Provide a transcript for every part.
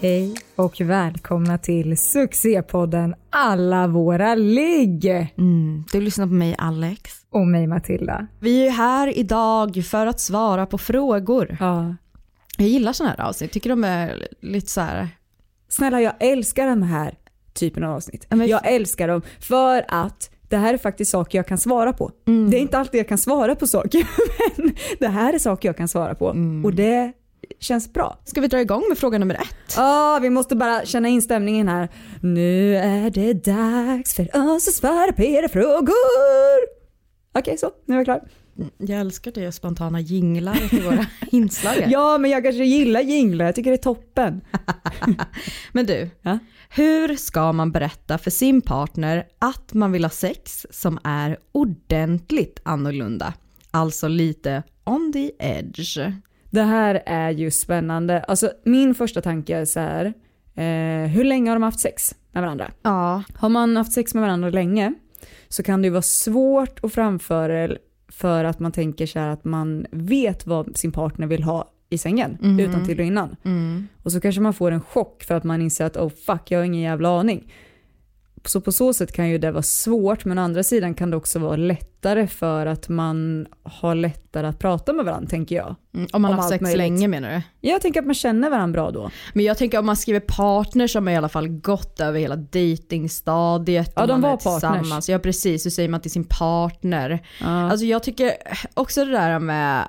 Hej och välkomna till succépodden Alla våra ligg. Mm, du lyssnar på mig Alex. Och mig Matilda. Vi är här idag för att svara på frågor. Ja. Jag gillar sådana här avsnitt, tycker de är lite så här. Snälla jag älskar den här typen av avsnitt. Men- Jag älskar dem för att det här är faktiskt saker jag kan svara på. Mm. Det är inte alltid jag kan svara på saker men det här är saker jag kan svara på Mm. och det känns bra. Ska vi dra igång med fråga nummer ett? Ah, vi måste bara känna in stämningen här. Nu är det dags för oss att svara på era frågor. Okej, så nu är jag klar. Jag älskar det spontana jinglar till våra inslag. Ja, men jag kanske gillar jinglar. Jag tycker det är toppen. Men du, Ja. hur ska man berätta för sin partner att man vill ha sex som är ordentligt annorlunda? Alltså lite on the edge. Det här är ju spännande. Alltså, min första tanke är så här. Eh, hur länge har de haft sex med varandra? Ja, Har man haft sex med varandra länge så kan det ju vara svårt att framföra för att man tänker så här att man vet vad sin partner vill ha i sängen Mhm. utan till och innan. mm. Och så kanske man får en chock för att man inser att oh fuck, jag har ingen jävla aning. Så på så sätt kan ju det vara svårt, men å andra sidan kan det också vara lättare för att man har lättare att prata med varandra, tänker jag. Mm, om man Om har sex möjligt. länge menar du? Jag tänker att man känner varandra bra då. Men jag tänker om man skriver partner som har i alla fall gått över hela datingstadiet. Ja, de man var partners. Ja precis, så säger man till sin partner. Ja. Alltså jag tycker också det där med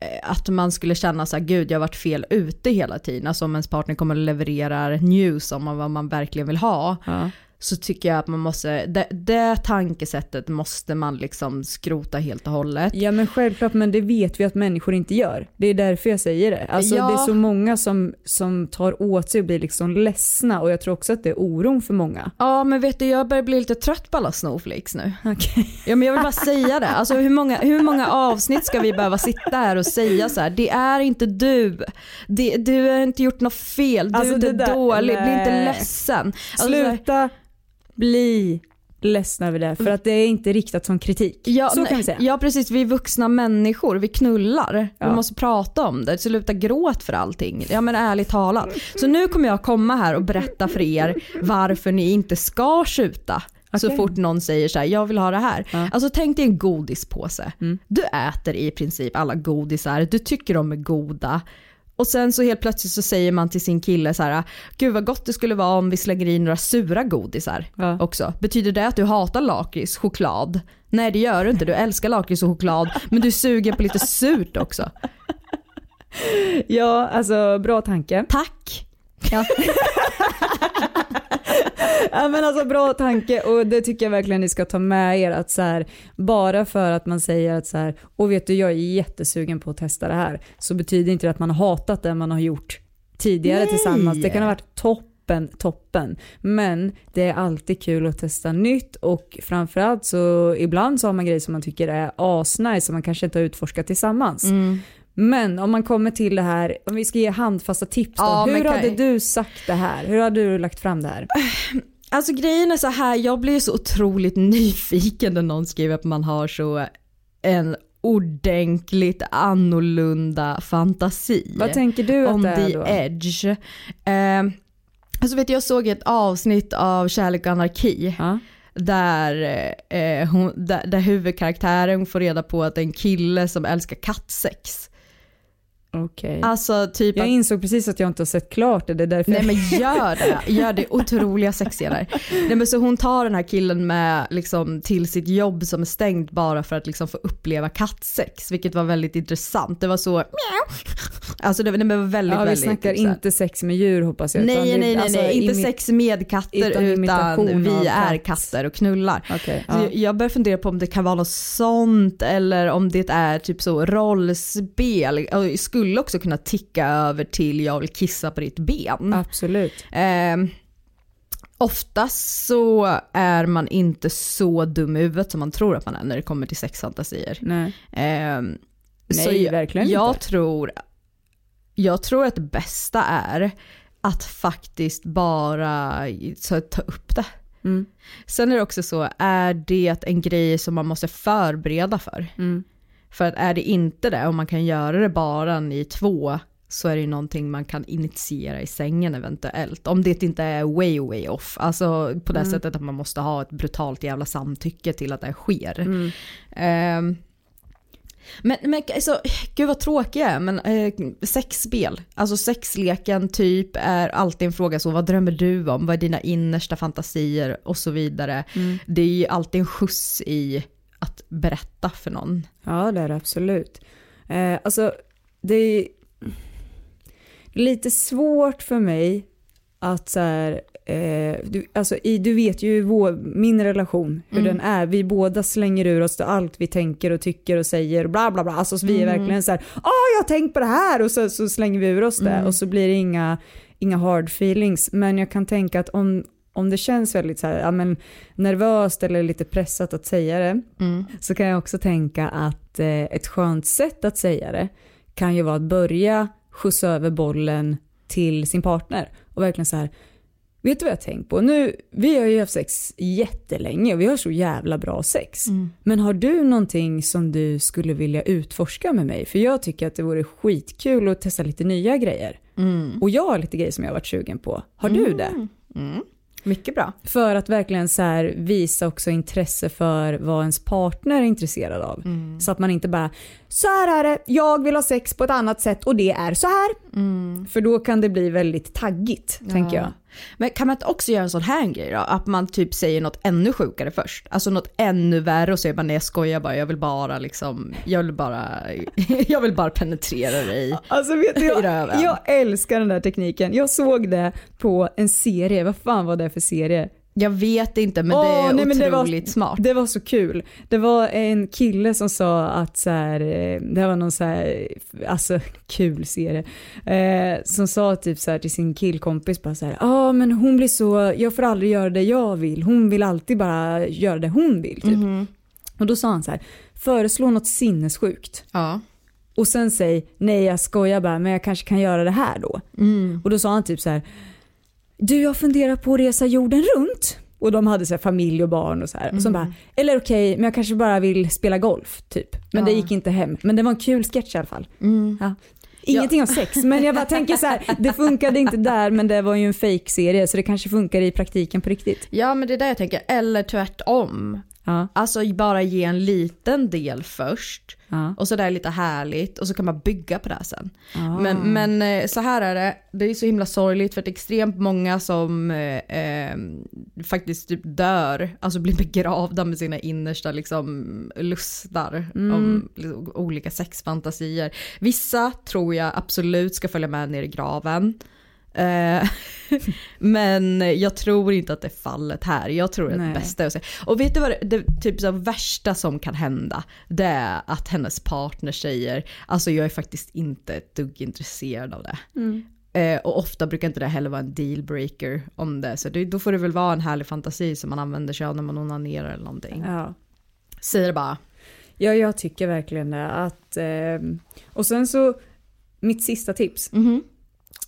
eh, att man skulle känna så här, gud jag har varit fel ute hela tiden. Alltså om ens partner kommer och levererar news om vad man verkligen vill ha. Ja. Så tycker jag att man måste, det, det tankesättet måste man liksom skrota helt och hållet. ja men självklart, men det vet vi att människor inte gör. Det är därför jag säger det. Alltså Ja. det är så många som, som tar åt sig och blir liksom ledsna och jag tror också att det är oron för många. Ja men vet du jag börjar bli lite trött på alla snowflakes nu. Okej. Ja men jag vill bara säga det. Alltså hur många, hur många avsnitt ska vi behöva sitta här och säga så här, det är inte du. Det, du har inte gjort något fel, du Alltså, är inte där- dålig, bli inte ledsen. Alltså, Sluta bli ledsna över det, för att det är inte riktat som kritik. Ja, så kan vi säga. Ja precis, vi är vuxna människor, vi knullar. Ja. Vi måste prata om det, sluta gråt för allting. Ja men ärligt talat. Så nu kommer jag komma här och berätta för er varför ni inte ska skjuta. Så Okej. fort någon säger så här, jag vill ha det här. Ja. Alltså tänk dig en godispåse. Mm. Du äter i princip alla godisar, du tycker de är goda. Och sen så helt plötsligt så säger man till sin kille så här, gud vad gott det skulle vara om vi slänger i några sura godisar Ja. också. Betyder det att du hatar lakrits, choklad? Nej det gör du inte, du älskar lakrits och choklad men du är sugen på lite surt också. Ja, alltså bra tanke. Tack! Ja. ja men alltså bra tanke och det tycker jag verkligen ni ska ta med er att så här, bara för att man säger att så här, och vet du jag är jättesugen på att testa det här så betyder inte det att man har hatat det man har gjort tidigare Nej. tillsammans. Det kan ha varit toppen, toppen. Men det är alltid kul att testa nytt och framförallt så ibland så har man grejer som man tycker är asnice som man kanske inte har utforskat tillsammans. Mm. Men om man kommer till det här, om vi ska ge handfasta tips då. Ja, Hur hade du sagt det här? Hur hade du lagt fram det här? Alltså grejen är så här, jag blir så otroligt nyfiken när någon skriver att man har så en ordentligt annorlunda fantasi. Vad tänker du att det är the då? edge. Eh, alltså vet jag såg ett avsnitt av Kärlek och anarki Ja. där, eh, hon, där, där huvudkaraktären får reda på att det är en kille som älskar kattsex. Okej. Alltså typ Jag att insåg precis att jag inte har sett klart det, det är därför Nej jag... men gör det, gör det, otroliga sexscener. Nej men så hon tar den här killen med liksom till sitt jobb som är stängt bara för att liksom få uppleva kattsex, vilket var väldigt intressant. Det var så, alltså det, det var väldigt, Ja, vi väldigt snackar typ så här- inte sex med djur hoppas jag. Nej, nej, nej, alltså, nej. inte imi- sex med katter utan vi är katt. katter och knullar. Så ja. Jag börjar fundera på om det kan vara något sånt eller om det är typ så rollspel. Skulle skulle också kunna ticka över till jag vill kissa på ditt ben. Absolut. Eh, oftast så är man inte så dum i huvudet som man tror att man är när det kommer till sexfantasier. Nej. Eh, Nej, jag, verkligen jag inte. Tror, jag tror att det bästa är att faktiskt bara så, ta upp det. Mm. Sen är det också så, är det en grej som man måste förbereda för? Mm. För att är det inte det, och man kan göra det bara ni två, så är det ju någonting man kan initiera i sängen eventuellt. Om det inte är way way off. Alltså på det Mm. sättet att man måste ha ett brutalt jävla samtycke till att det sker. Mm. Ehm, men, men alltså, gud vad är, men eh, sexspel, alltså sexleken typ är alltid en fråga så, vad drömmer du om, vad är dina innersta fantasier och så vidare. Mm. Det är ju alltid en skjuts i att berätta för någon. Ja det är det absolut. Eh, alltså det är lite svårt för mig att så här, eh, du, alltså, i, du vet ju vår, min relation, hur Mm. den är. Vi båda slänger ur oss allt vi tänker och tycker och säger bla bla bla. Alltså så vi är Mm. verkligen så här, ah jag har tänkt på det här och så, så slänger vi ur oss det Mm. och så blir det inga, inga hard feelings. Men jag kan tänka att om, om det känns väldigt så här, ja, men, nervöst eller lite pressat att säga det, Mm. så kan jag också tänka att eh, ett skönt sätt att säga det kan ju vara att börja skjutsa över bollen till sin partner och verkligen så här Vet du vad jag tänkt på? Nu, vi har ju haft sex jättelänge och vi har så jävla bra sex. Mm. Men har du någonting som du skulle vilja utforska med mig? För jag tycker att det vore skitkul att testa lite nya grejer. Mm. Och jag har lite grejer som jag har varit sugen på. Har du det? Mycket bra. För att verkligen så visa också intresse för vad ens partner är intresserad av. Mm. Så att man inte bara, så här är det, jag vill ha sex på ett annat sätt och det är så här. Mm. För då kan det bli väldigt taggigt, tänker jag. Men kan man inte också göra en sån här grej då? Att man typ säger något ännu sjukare först. Alltså något ännu värre och säger man nej jag skojar bara, jag vill bara liksom, jag vill bara, jag vill bara penetrera dig. Alltså vet du, I jag, röven. jag älskar den där tekniken. Jag såg det på en serie, vad fan var det för serie? Jag vet inte men det Åh, är nej, otroligt det var, smart. Det var så kul. Det var en kille som sa att så här, eh, det här var någon så här, alltså kul serie, eh, som sa typ så här till sin killkompis bara så här, ja ah, men hon blir så, jag får aldrig göra det jag vill, hon vill alltid bara göra det hon vill typ. Mhm. Och då sa han så här, föreslå något sinnessjukt. Ja. Och sen säg, nej jag skojar bara, men jag kanske kan göra det här då. Mm. Och då sa han typ så här, du jag funderar på att resa jorden runt. Och de hade så här familj och barn och så här. Och så bara, eller okej, men jag kanske bara vill spela golf typ. Men det Ja. gick inte hem. Men det var en kul sketch i alla fall. Mm. Ja. Ingenting om sex, men jag bara tänker så här, det funkade inte där men det var ju en fake-serie så det kanske funkar i praktiken på riktigt. Ja men det är där jag tänker, eller tvärtom. Ja, Alltså bara ge en liten del först ja, och så där lite härligt och så kan man bygga på det sen. ja. Men, men eh, så här är det, det är så himla sorgligt för att det är extremt många som eh, eh, faktiskt typ dör, alltså blir begravda med sina innersta liksom, lustar om liksom, olika sexfantasier. Vissa tror jag absolut ska följa med ner i graven. Eh, men jag tror inte att det är fallet här. Jag tror att Nej. det bästa är att säga. Och vet du vad det, det typ så värsta som kan hända? Det är att hennes partner säger alltså jag är faktiskt inte ett dugg intresserad av det. Mm. Eh, och ofta brukar inte det heller vara en dealbreaker om det. Så det, då får det väl vara en härlig fantasi som man använder sig av när man onanerar eller någonting. ja. Säger det bara. Ja, jag tycker verkligen det. Att, ehm, och sen så, mitt sista tips. Mhm.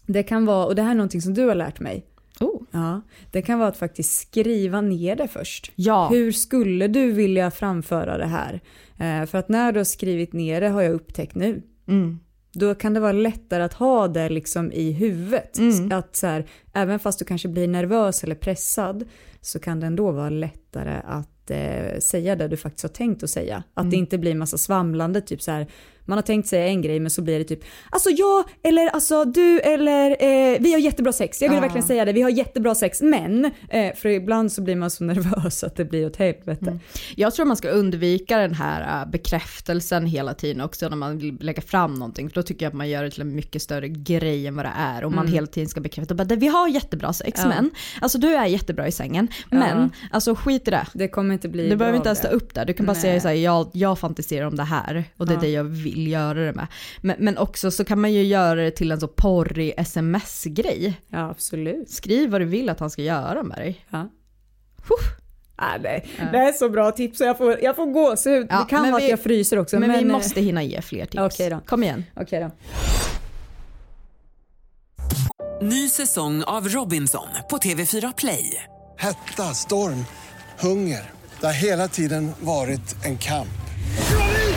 Det kan vara, och det här är någonting som du har lärt mig. Oh. Ja, det kan vara att faktiskt skriva ner det först. Ja. Hur skulle du vilja framföra det här? Eh, för att när du har skrivit ner det har jag upptäckt nu. Mm. Då kan det vara lättare att ha det liksom i huvudet. Mm. Att så här, även fast du kanske blir nervös eller pressad så kan det ändå vara lättare att eh, säga det du faktiskt har tänkt att säga. Att Mm. det inte blir massa svamlande, typ så här, man har tänkt säga en grej men så blir det typ alltså jag eller alltså du eller eh, vi har jättebra sex. Jag vill Ja. verkligen säga det, vi har jättebra sex men eh, för ibland så blir man så nervös att det blir åt helvete. Mm. Jag tror man ska undvika den här äh, bekräftelsen hela tiden också när man vill lägga fram någonting. För då tycker jag att man gör det till en mycket större grej än vad det är. Och man hela tiden ska bekräfta bara, vi har jättebra sex Ja. men, alltså du är jättebra i sängen. Ja. Men, alltså skit i det. Det kommer inte bli Du behöver inte ens ta upp det. Du kan bara Nej. säga såhär, jag, jag fantiserar om det här och det är Ja. det jag vill. Vill göra det med. Men, men också så kan man ju göra det till en så porrig sms-grej. Ja, absolut. Skriv vad du vill att han ska göra med dig. Ja. Ah, nej. Det är så bra tips så jag får, jag får gåshud. Ja, det kan men vara vi- att jag fryser också. Men, Men, vi eh, måste hinna ge fler tips. Okej då. Kom igen. Okej då. Ny säsong av Robinson på TV4 Play. Hetta, storm, hunger. Det har hela tiden varit en kamp.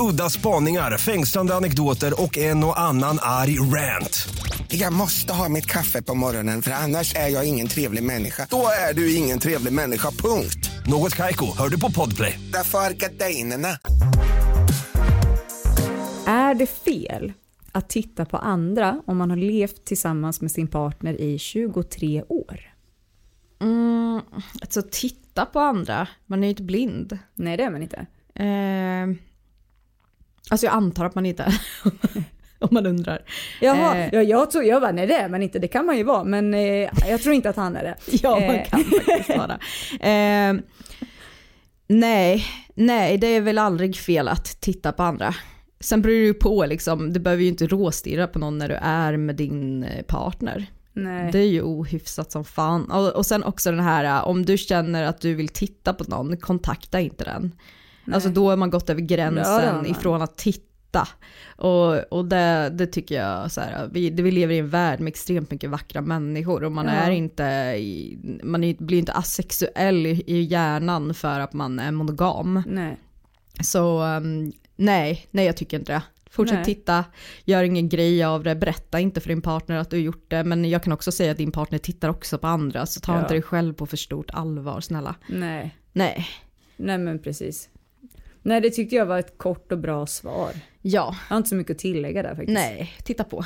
Udda spaningar, fängslande anekdoter och en och annan arg rant. Jag måste ha mitt kaffe på morgonen för annars är jag ingen trevlig människa. Då är du ingen trevlig människa, punkt. Något Kaiko, hör du på Podplay. Därför är gardinerna. Är det fel att titta på andra om man har levt tillsammans med sin partner i 23 år? Mm, alltså titta på andra, man är ju inte blind. Nej, det är man inte. Eh, alltså jag antar att man inte är Om man undrar. Jaha, Eh. ja, jag, tror, jag bara, nej det är man inte, det kan man ju vara, men eh, jag tror inte att han är det. Ja, man Eh. kan faktiskt vara. Eh, nej, nej, det är väl aldrig fel att titta på andra. Sen beror det ju på, liksom, du behöver ju inte råstirra på någon när du är med din eh, partner. Nej. Det är ju ohyfsat som fan. Och, och sen också den här, eh, om du känner att du vill titta på någon, kontakta inte den. Alltså då har man gått över Ja, gränsen man. ifrån att titta. Och, och det, det tycker jag, så här, vi, vi lever i en värld med extremt mycket vackra människor och man Ja. är inte, i, man är, blir inte asexuell i, i hjärnan för att man är monogam. Nej. Så um, nej, nej jag tycker inte det. Fortsätt Nej. titta, gör ingen grej av det, berätta inte för din partner att du har gjort det. Men jag kan också säga att din partner tittar också på andra, så ta Ja. inte dig själv på för stort allvar, snälla. Nej. Nej, Nej men precis. Nej det tyckte jag var ett kort och bra svar. ja, Jag har inte så mycket att tillägga där faktiskt. nej, titta på.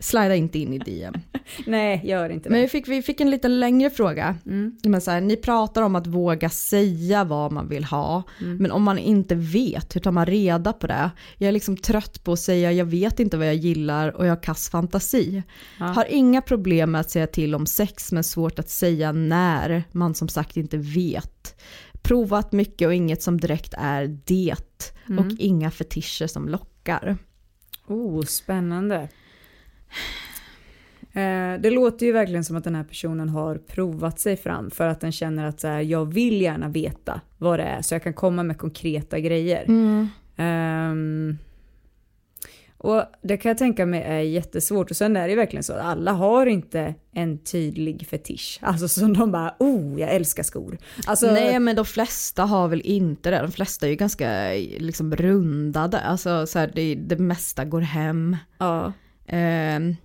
Slida inte in i DM. Nej, gör inte det. Men vi fick, vi fick en lite längre fråga. Mm. Men så här, ni pratar om att våga säga vad man vill ha, Mm. men om man inte vet, hur tar man reda på det? Jag är liksom trött på att säga jag vet inte vad jag gillar och jag har kass fantasi. Har inga problem med att säga till om sex men svårt att säga när man som sagt inte vet. Provat mycket och inget som direkt är det Mm. och inga fetischer som lockar. Oh, spännande. Eh, det låter ju verkligen som att den här personen har provat sig fram för att den känner att så här, jag vill gärna veta vad det är så jag kan komma med konkreta grejer. Ehm, och det kan jag tänka mig är jättesvårt och sen är det ju verkligen så att alla har inte en tydlig fetisch. Alltså som de bara, oh jag älskar skor. Alltså, Nej men de flesta har väl inte det, de flesta är ju ganska liksom rundade, alltså så här, det, det mesta går hem. ja. Ehm,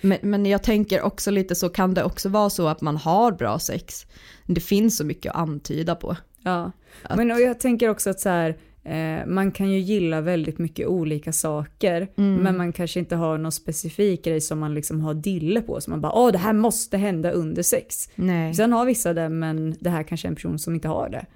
men, men jag tänker också lite så kan det också vara så att man har bra sex. Det finns så mycket att antyda på. Ja, men och jag tänker också att så här, eh, man kan ju gilla väldigt mycket olika saker, men man kanske inte har någon specifik grej som man liksom har dille på, så man bara åh det här måste hända under sex. Nej. Sen har vissa det, men det här kanske är en person som inte har det.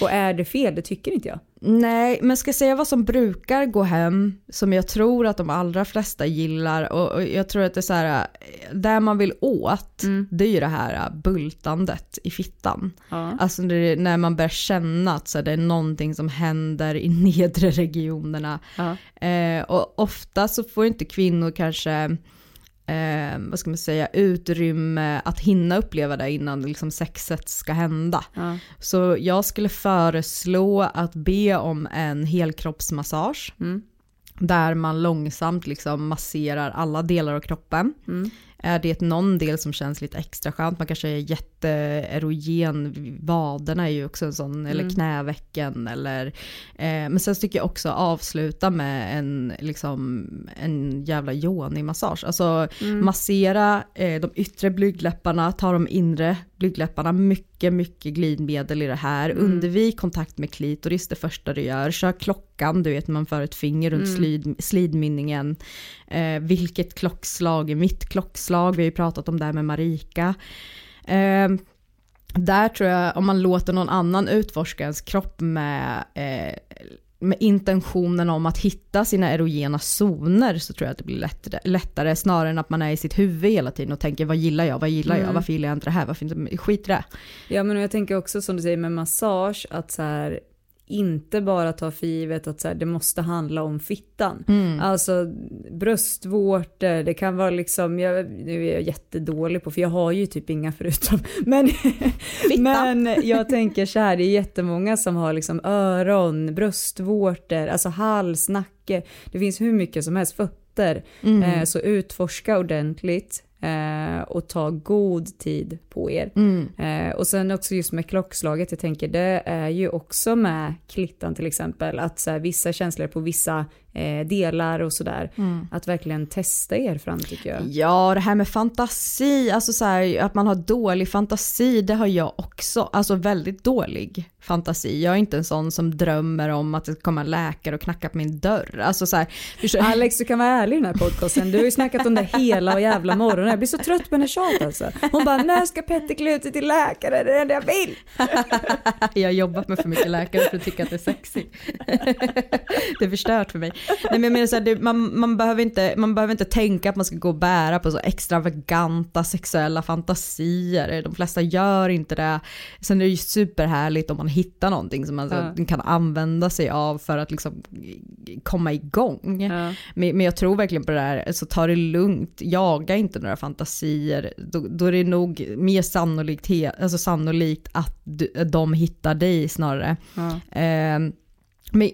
Och är det fel? Det tycker inte jag. Nej, men ska jag säga vad som brukar gå hem, som jag tror att de allra flesta gillar, och, och jag tror att det är så här, där man vill åt, det är ju det här bultandet i fittan. Ja. Alltså det är när man börjar känna att så här, det är någonting som händer i nedre regionerna. Ja. Eh, och ofta så får inte kvinnor kanske eh, vad ska man säga, utrymme att hinna uppleva det innan liksom sexet ska hända. Ja. Så jag skulle föreslå att be om en helkroppsmassage. Mm. Där man långsamt liksom masserar alla delar av kroppen. Mm. Är det någon del som känns lite extra skönt? Man kanske är jätteerogen, vaderna är ju också en sån, eller knävecken eller eh, men sen tycker jag också avsluta med en, liksom, en jävla yoni-massage. Alltså massera eh, de yttre blygdläpparna, ta de inre blygdläpparna, mycket, mycket glidmedel i det här. Undvik kontakt med klitoris det första du gör. Kör klockan, du vet man för ett finger runt slid, slidmynningen. Eh, vilket klockslag är mitt klockslag? Vi har ju pratat om det här med Marika. Eh, där tror jag, om man låter någon annan utforska ens kropp med, eh, med intentionen om att hitta sina erogena zoner så tror jag att det blir lättare, lättare snarare än att man är i sitt huvud hela tiden och tänker vad gillar jag, vad gillar jag, varför gillar jag inte det här, varför inte, skit i det. Ja men jag tänker också som du säger med massage att så här inte bara ta för givet att så här, det måste handla om fittan. Alltså bröstvårtor, det kan vara liksom, jag, nu är jag jättedålig på för jag har ju typ inga förutom. Men, men jag tänker så här, det är jättemånga som har liksom öron, bröstvårtor, alltså hals, nacke. Det finns hur mycket som helst, fötter. Eh, så utforska ordentligt. Eh, och ta god tid på er. Eh, och sen också just med klockslaget, jag tänker det är ju också med klittan till exempel, att så här, vissa känslor på vissa eh, delar och sådär. Att verkligen testa er fram tycker jag. Ja, det här med fantasi, alltså så här, att man har dålig fantasi, det har jag också. Alltså väldigt dålig fantasi. Jag är inte en sån som drömmer om att det kommer en läkare och knackar på min dörr. Alltså så här, Alex, du kan vara ärlig i den här podcasten. Du har ju snackat om det hela och jävla morgonen. Jag blir så trött på hennes tjat alltså. Hon bara, när ska Petter klä ut sig till läkare? Det är det enda jag vill. Jag har jobbat med för mycket läkare för att tycka att det är sexigt. det är förstört för mig. Nej, men jag menar så här, det, man, man, behöver inte, man behöver inte tänka att man ska gå och bära på så extravaganta sexuella fantasier. De flesta gör inte det. Sen är det ju superhärligt om man hittar någonting som man Ja. kan använda sig av för att liksom komma igång. Ja. Men, men jag tror verkligen på det där, så ta det lugnt, jaga inte några fantasier. Då, då är det nog mer sannolikt, alltså sannolikt att du, de hittar dig snarare. Ehm, men,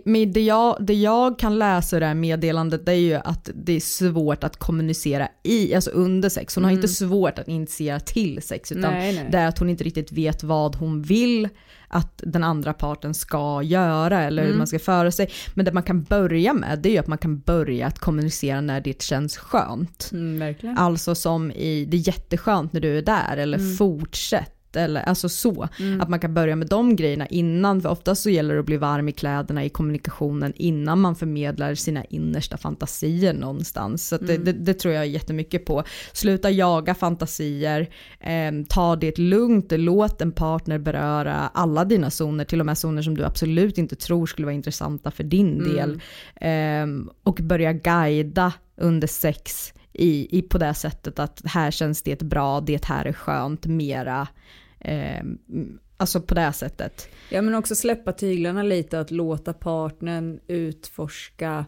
men det, jag, det jag kan läsa i det här meddelandet det är ju att det är svårt att kommunicera i, alltså under sex. Hon har inte svårt att initiera till sex utan Nej, nej. det är att hon inte riktigt vet vad hon vill att den andra parten ska göra eller hur man ska föra sig. Men det man kan börja med det är ju att man kan börja att kommunicera när det känns skönt. Mm. Alltså som i det är jätteskönt när du är där eller fortsätt. Eller, alltså så, att man kan börja med de grejerna innan, för oftast så gäller det att bli varm i kläderna i kommunikationen innan man förmedlar sina innersta fantasier någonstans. Så att det, det, det tror jag jättemycket på. Sluta jaga fantasier, eh, ta det lugnt, låt en partner beröra alla dina zoner, till och med zoner som du absolut inte tror skulle vara intressanta för din del. Eh, och börja guida under sex i, i på det sättet att här känns det bra, det här är skönt, mera. Eh, alltså på det sättet. Ja men också släppa tyglarna lite, att låta partnern utforska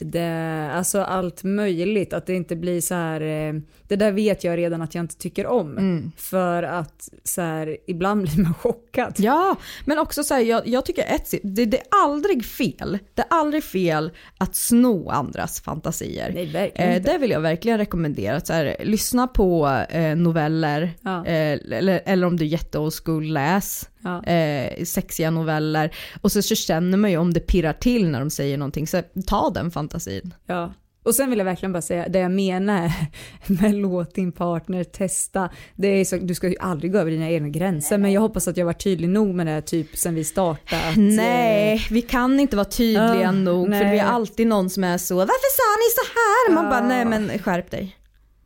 det, alltså allt möjligt, att det inte blir så här, eh, det där vet jag redan att jag inte tycker om. För att så här, ibland blir man chockad. Ja, men också så här, jag, jag tycker ett, det, det är aldrig fel, det är aldrig fel att sno andras fantasier. Nej, Eh, det vill jag verkligen rekommendera. Att så här, lyssna på eh, noveller, Ja. eh, eller, eller om du är jätte old school, läs Ja. eh, sexiga noveller. Och så, så känner man ju om det pirrar till när de säger någonting, så ta den fantasin. Ja. Och sen vill jag verkligen bara säga, det jag menar med låt din partner testa, det är så, du ska ju aldrig gå över dina egna gränser, men jag hoppas att jag var tydlig nog med det här typ sen vi startade. Att, Nej, vi kan inte vara tydliga Ah, nog för nej. det är alltid någon som är så “varför sa ni så här?” Man bara “nej men skärp dig”.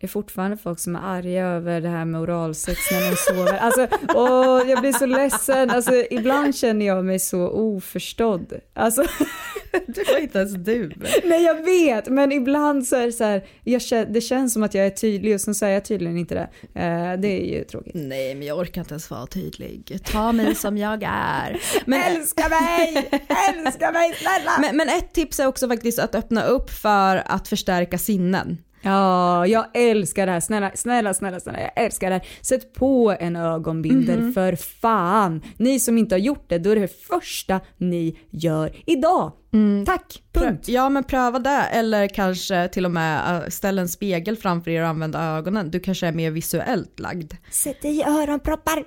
Det är fortfarande folk som är arga över det här med oralsex när de sover. Alltså, åh, jag blir så ledsen. Alltså, ibland känner jag mig så oförstådd. Alltså, Det var inte ens du. nej jag vet, men ibland så är det så här, jag det känns som att jag är tydlig och sen så är jag tydligen inte det. Eh, det är ju tråkigt. Nej men jag orkar inte ens vara tydlig. Ta mig som jag är. Men, Älska mig! Älska mig snälla! men, men ett tips är också faktiskt att öppna upp för att förstärka sinnen. Ja, jag älskar det här. Snälla, snälla, snälla, snälla, jag älskar det här. Sätt på en ögonbindel för fan. Ni som inte har gjort det, då är det första ni gör idag. Tack, Prö- punkt. Ja men pröva det eller kanske till och med äh, ställa en spegel framför er och använda ögonen. Du kanske är mer visuellt lagd. Sätt i öronproppar.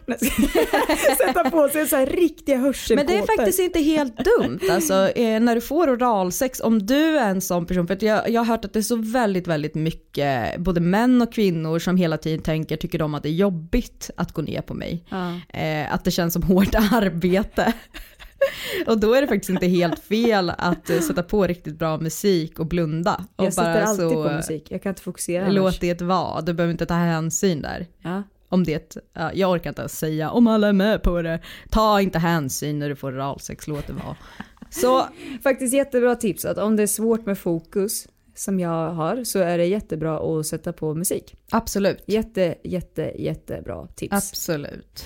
Sätta på sig så här riktiga hörselkåpor. Men det är faktiskt inte helt dumt alltså, eh, när du får oralsex, om du är en sån person, för jag, jag har hört att det är så väldigt, väldigt mycket, både män och kvinnor som hela tiden tänker, tycker de att det är jobbigt att gå ner på mig. Ja. Eh, att det känns som hårt arbete. och då är det faktiskt inte helt fel att eh, sätta på riktigt bra musik och blunda. Och Jag sätter alltid så, på musik, jag kan inte fokusera Låt annars. det vara, du behöver inte ta hänsyn där. Ja. Om det, ja, jag orkar inte ens säga om alla är med på det. Ta inte hänsyn när du får oralsex, låt det vara. Så Faktiskt jättebra tips att om det är svårt med fokus som jag har så är det jättebra att sätta på musik. absolut. Jätte, jätte, jättebra tips. Absolut.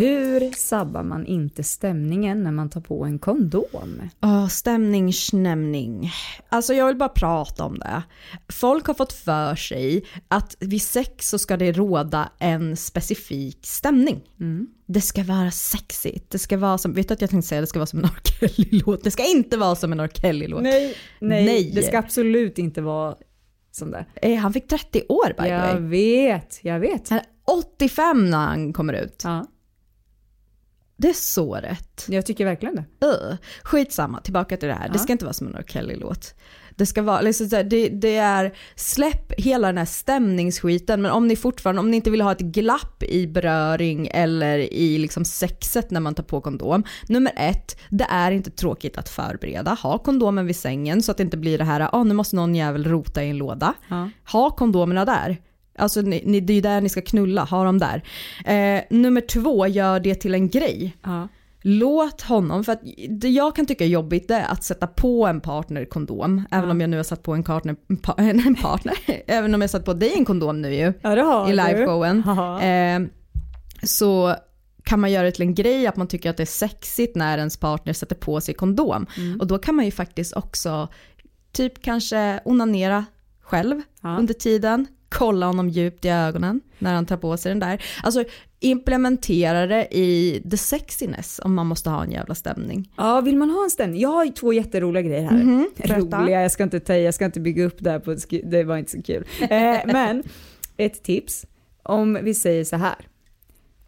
Hur sabbar man inte stämningen när man tar på en kondom? Oh, stämning, snämning. Alltså jag vill bara prata om det. Folk har fått för sig att vid sex så ska det råda en specifik stämning. Det ska vara sexigt, det ska vara som, vet du att jag tänkte säga det ska vara som en R. Kelly-låt. Det ska inte vara som en R. Kelly-låt. Nej, nej, Nej. det ska absolut inte vara som det. Eh, Han fick 30 år by Jag way. vet, jag vet. Han är 85 när han kommer ut. Ja, Det är så rätt. jag tycker verkligen det. Uh, skitsamma, tillbaka till det här. Det Ja. ska inte vara som en R. Kelly-låt. Det ska vara, liksom, det, det är, släpp hela den här stämningsskiten men om ni fortfarande, om ni inte vill ha ett glapp i beröring eller i liksom sexet när man tar på kondom. Nummer ett, det är inte tråkigt att förbereda. Ha kondomen vid sängen så att det inte blir det här, ah, nu måste någon jävel rota i en låda. Ja. Ha kondomerna där. Alltså ni, ni, det är ju där ni ska knulla, ha dem där. Eh, nummer två, gör det till en grej. Ja. Låt honom, för att det jag kan tycka är jobbigt det är att sätta på en partner kondom, även om jag nu har satt på en, partner, en, pa, en partner, även om jag har satt på dig en kondom nu ju, Ja, det har i liveshowen. Ja. Eh, så kan man göra det till en grej att man tycker att det är sexigt när ens partner sätter på sig kondom. Mm. Och då kan man ju faktiskt också typ kanske onanera själv Ja. under tiden, kolla honom djupt i ögonen när han tar på sig den där. Alltså implementera det i the sexiness om man måste ha en jävla stämning. Ja, vill man ha en stämning? Jag har två jätteroliga grejer här. Mhm, berätta. Roliga, jag ska inte ta jag ska inte bygga upp det här på det var inte så kul. Eh, men ett tips, om vi säger så här.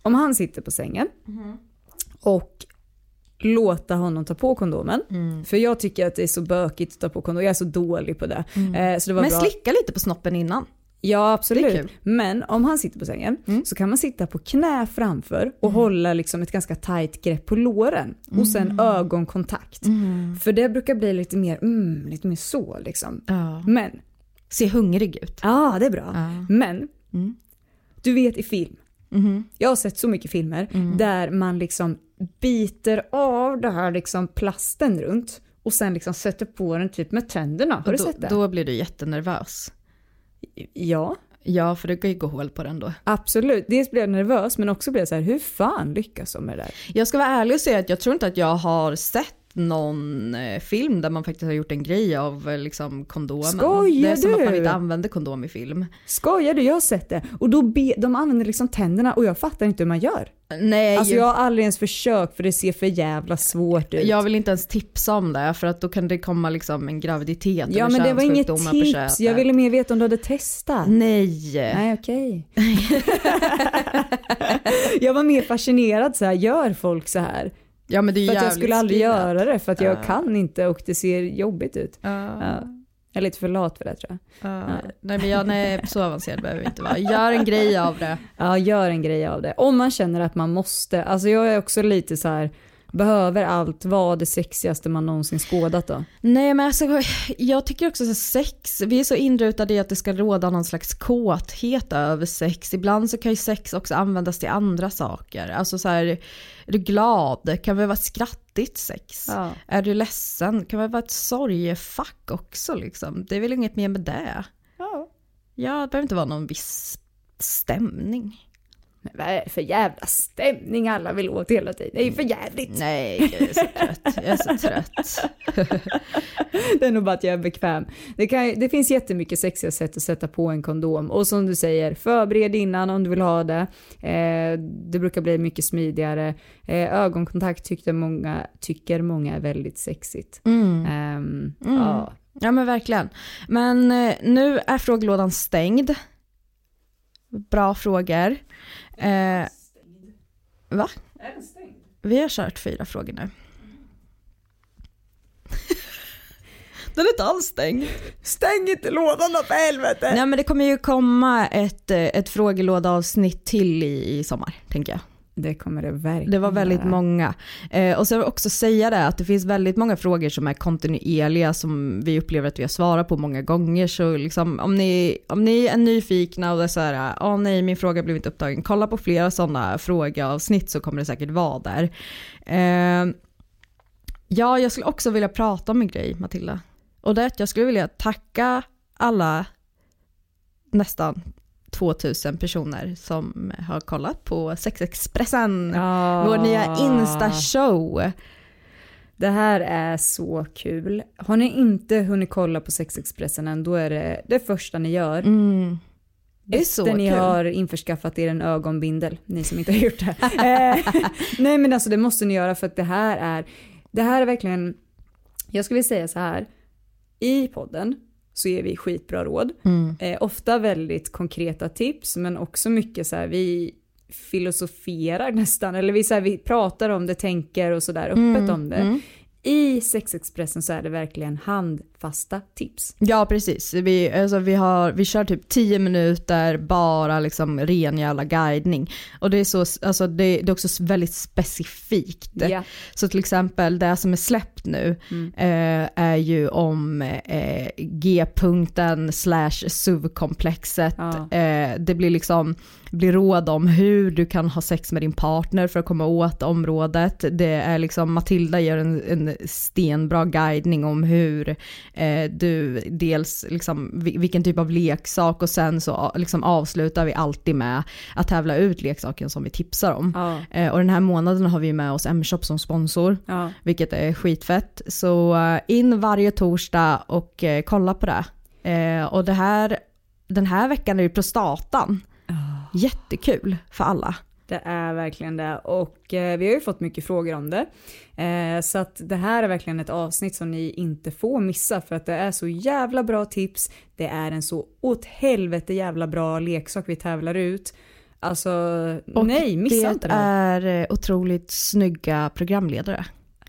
Om han sitter på sängen Mhm. och låta honom ta på kondomen. Mm. För jag tycker att det är så bökigt att ta på kondom, jag är så dålig på det. Eh, så det var Men bra. slicka lite på snoppen innan. Ja absolut. Men om han sitter på sängen Mm. så kan man sitta på knä framför och hålla liksom ett ganska tajt grepp på låren och sen Mm. ögonkontakt. För det brukar bli lite mer, mm, lite mer så liksom. Ja. Men, Se hungrig ut. ja det är bra. Ja. Men, Mm. du vet i film, Mhm. jag har sett så mycket filmer där man liksom biter av det här liksom plasten runt och sen liksom sätter på den typ med tänderna. Har du då, sett det? Då blir du jättenervös. Ja. Ja, för det kan ju gå hål på den då. Absolut. Dels blev jag nervös men också blev jag så här, hur fan lyckas de med det där? Jag ska vara ärlig och säga att jag tror inte att jag har sett någon eh, film där man faktiskt har gjort en grej av eh, liksom kondomen. Skojar det är som att man inte använder kondom i film. Skojar du? Jag har sett det. Och då be, de använder liksom tänderna och jag fattar inte hur man gör. Nej, Alltså jag har aldrig ens försökt för det ser för jävla svårt ut. jag vill inte ens tipsa om det för att då kan det komma liksom en graviditet ja men det var inget tips. Jag ville mer veta om du hade testat. Nej. Nej okej. jag var mer fascinerad så här, gör folk så här? Ja men det är För att jag skulle aldrig spridat. göra det för att jag Ja. kan inte och det ser jobbigt ut. Ja. Ja. Jag är lite för lat för det tror jag. Uh, nej men jag, nej, så avancerad behöver vi inte vara. Gör en grej av det. Ja, gör en grej av det. Om man känner att man måste. Alltså jag är också lite så här, behöver allt vara det sexigaste man någonsin skådat då? Nej men alltså, jag tycker också att sex, vi är så inrutade i att det ska råda någon slags kåthet över sex. Ibland så kan ju sex också användas till andra saker. Alltså så här, är du glad? Kan det vara skrattigt sex? Ja. Är du ledsen? Kan det vara ett sorgefack också liksom? Det är väl inget mer med det? Ja. Ja, det behöver inte vara någon viss stämning. Men vad är det för jävla stämning alla vill åt hela tiden? Det är ju för jävligt. Nej, jag är så trött. Jag är så trött. det är nog bara att jag är bekväm. Det, kan, det finns jättemycket sexiga sätt att sätta på en kondom. Och som du säger, förbered innan om du vill ha det. Eh, det brukar bli mycket smidigare. Eh, ögonkontakt tyckte många, tycker många är väldigt sexigt. Mm. Eh, Mm. Ja. Ja men verkligen. Men eh, nu är frågelådan stängd. Bra frågor. Eh, va? Vi har kört fyra frågor nu. Den är inte alls stängd. Stäng inte lådan då för helvete! Nej men det kommer ju komma ett, eh, ett frågelådaavsnitt till i, i sommar, tänker jag. Det kommer det verkligen Det var väldigt många. Eh, och så också säga det att det finns väldigt många frågor som är kontinuerliga som vi upplever att vi har svarat på många gånger. Så liksom, om, ni, om ni är nyfikna och det är så här, åh nej min fråga blev inte upptagen, kolla på flera sådana frågeavsnitt så kommer det säkert vara där. Eh, ja, jag skulle också vilja prata om en grej Matilda. Och det är att jag skulle vilja tacka alla nästan 2000 personer som har kollat på Sexexpressen, Ja. vår nya Insta-show. Det här är så kul. Har ni inte hunnit kolla på Sexexpressen än, då är det det första ni gör. Mm. Det är så Efter ni kul. har införskaffat er en ögonbindel, ni som inte har gjort det. eh, nej men alltså det måste ni göra för att det här är, det här är verkligen, jag skulle vilja säga så här, i podden så ger vi skitbra råd. Mm. Eh, ofta väldigt konkreta tips men också mycket så här, vi filosoferar nästan, eller vi, så här, vi pratar om det, tänker och sådär öppet Mm, om det. mm. I Sexexpressen så är det verkligen handfasta tips. Ja precis, vi, alltså, vi, har, vi kör typ 10 minuter bara liksom ren jävla guidning. Och det är, så, alltså, det, det är också väldigt specifikt. Ja. Så till exempel det som är släppt nu Mm. eh, är ju om eh, G-punkten slash SUV-komplexet. Ja. Eh, det blir liksom blir råd om hur du kan ha sex med din partner för att komma åt området. Det är liksom Matilda gör en, en stenbra guidning om hur eh, du dels liksom vi- vilken typ av leksak och sen så liksom avslutar vi alltid med att tävla ut leksaken som vi tipsar om. Ja. Eh, och den här månaden har vi med oss M-shop som sponsor, Ja. vilket är skitfett. Så eh, in varje torsdag och eh, kolla på det. Eh, och det här, den här veckan är det prostatan. Jättekul för alla. Det är verkligen det och eh, vi har ju fått mycket frågor om det. Eh, så att det här är verkligen ett avsnitt som ni inte får missa för att det är så jävla bra tips. Det är en så åt helvete jävla bra leksak vi tävlar ut. Alltså Och nej, missa det inte det här. är eh, otroligt snygga programledare.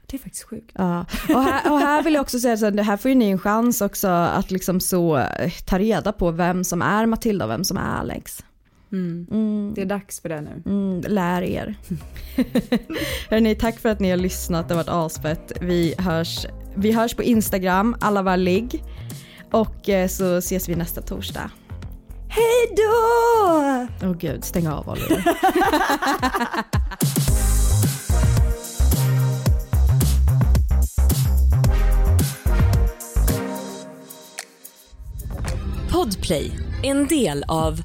Det är faktiskt sjukt. Ja. Och, här, och här vill jag också säga att här får ju ni en chans också att liksom så eh, ta reda på vem som är Matilda och vem som är Alex. Mm. Mm. Det är dags för det nu. Mm, lär er. Hörrni, tack för att ni har lyssnat. Det har varit asfett. Vi hörs, vi hörs på Instagram, alla var ligg. Och eh, så ses vi nästa torsdag. Hej då! Åh gud, stäng av Oliver. Podplay, en del av